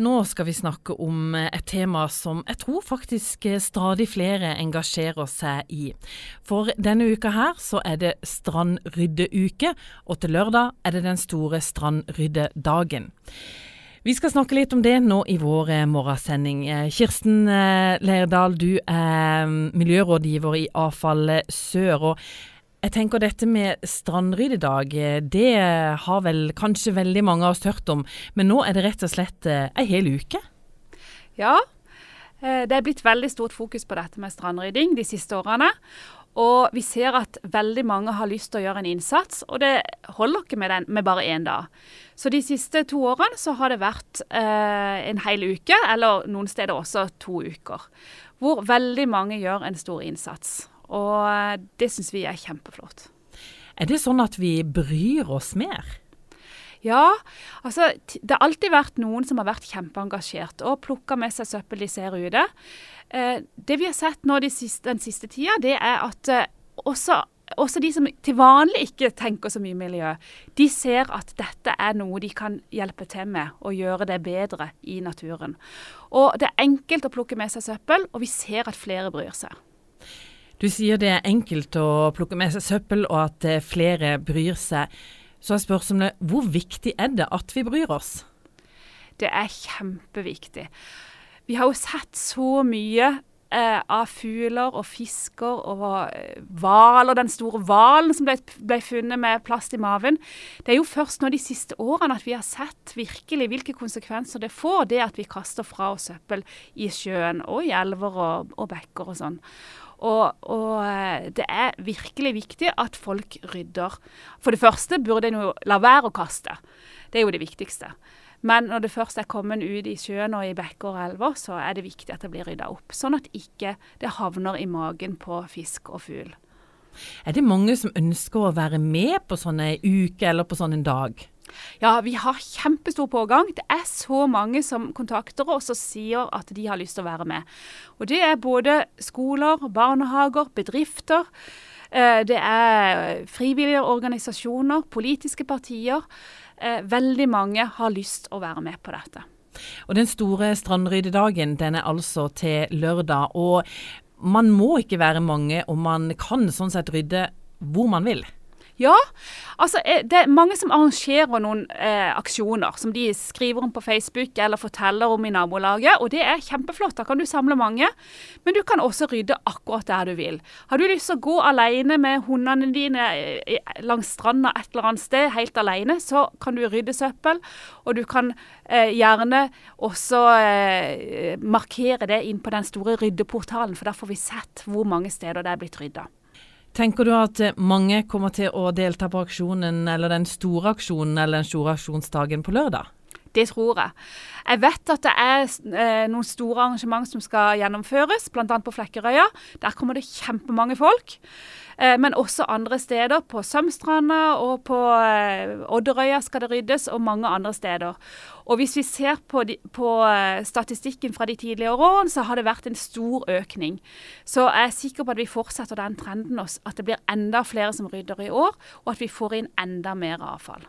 Nå skal vi snakke om et tema som jeg tror faktisk stadig flere engasjerer seg i. For denne uka her så er det strandryddeuke, og til lørdag er det den store strandryddedagen. Vi skal snakke litt om det nå i vår morgensending. Kirsten Leirdal, du er miljørådgiver i Avfall Sør. og jeg tenker dette med strandryddedag, det har vel kanskje veldig mange av oss hørt om. Men nå er det rett og slett ei eh, hel uke? Ja, eh, det er blitt veldig stort fokus på dette med strandrydding de siste årene. Og vi ser at veldig mange har lyst til å gjøre en innsats, og det holder ikke med, den, med bare én dag. Så de siste to årene så har det vært eh, en hel uke, eller noen steder også to uker. Hvor veldig mange gjør en stor innsats. Og eh, det syns vi er kjempeflott. Er det sånn at vi bryr oss mer? Ja, altså det har alltid vært noen som har vært kjempeengasjert og plukka med seg søppel de ser ute. Eh, det vi har sett nå de siste, den siste tida, det er at eh, også, også, de som til vanlig ikke tenker så mye miljø, de ser at dette er noe de kan hjelpe til med og gjøre det bedre i naturen. Og Det er enkelt å plukke med seg søppel, og vi ser at flere bryr seg. Du sier det er enkelt å plukke med seg søppel, og at eh, flere bryr seg. Så er spørsmålet hvor viktig er det at vi bryr oss? Det er kjempeviktig. Vi har jo sett så mye av fugler og fisker og eh, hvaler. Den store hvalen som ble, ble, funnet med plast i maven. Det er jo først nå de siste årene at vi har sett virkelig hvilke konsekvenser det får, det at vi kaster fra oss søppel i sjøen og i elver og, og bekker og sånn. Og, og, eh, det er virkelig viktig at folk rydder. For det første burde en jo la være å kaste. Det er jo det viktigste. Men når det først er kommet ut i sjøen og i bekker og elver, så er det viktig at det blir rydda opp. Sånn at ikke det havner i magen på fisk og fugl. Er det mange som ønsker å være med på sånne uker eller på sånn en dag? Ja, vi har kjempestor pågang. Det er så mange som kontakter oss og sier at de har lyst til å være med. Og det er både skoler, barnehager, bedrifter. Eh, det er frivillige organisasjoner, politiske partier. Eh, veldig mange har lyst å være med på dette. Og Den store strandryddedagen den er altså til lørdag. og Man må ikke være mange, og man kan sånn sett rydde hvor man vil. Ja, altså eh, det er mange som arrangerer noen eh, aksjoner som de skriver om på Facebook eller forteller om i nabolaget, og det er kjempeflott. Da kan du samle mange. Men du kan også rydde akkurat der du vil. Har du lyst til å gå alene med hundene dine eh, langs stranda et eller annet sted, helt alene, så kan du rydde søppel. Og du kan eh, gjerne også eh, markere det inn på den store ryddeportalen, for der får vi sett hvor mange steder det er blitt rydda. Tenker du at eh, mange kommer til å delta på aksjonen, eller den store aksjonen eller den store aksjonsdagen på lørdag? Det tror jeg. Jeg vet at det er eh, noen store arrangement som skal gjennomføres, bl.a. på Flekkerøya. Der kommer det kjempemange folk. Eh, men også andre steder. På Sømstranda og på eh, Odderøya skal det ryddes, og mange andre steder. Og Hvis vi ser på, de, på statistikken fra de tidligere årene, så har det vært en stor økning. Så jeg er sikker på at vi fortsetter den trenden, at det blir enda flere som rydder i år, og at vi får inn enda mer avfall.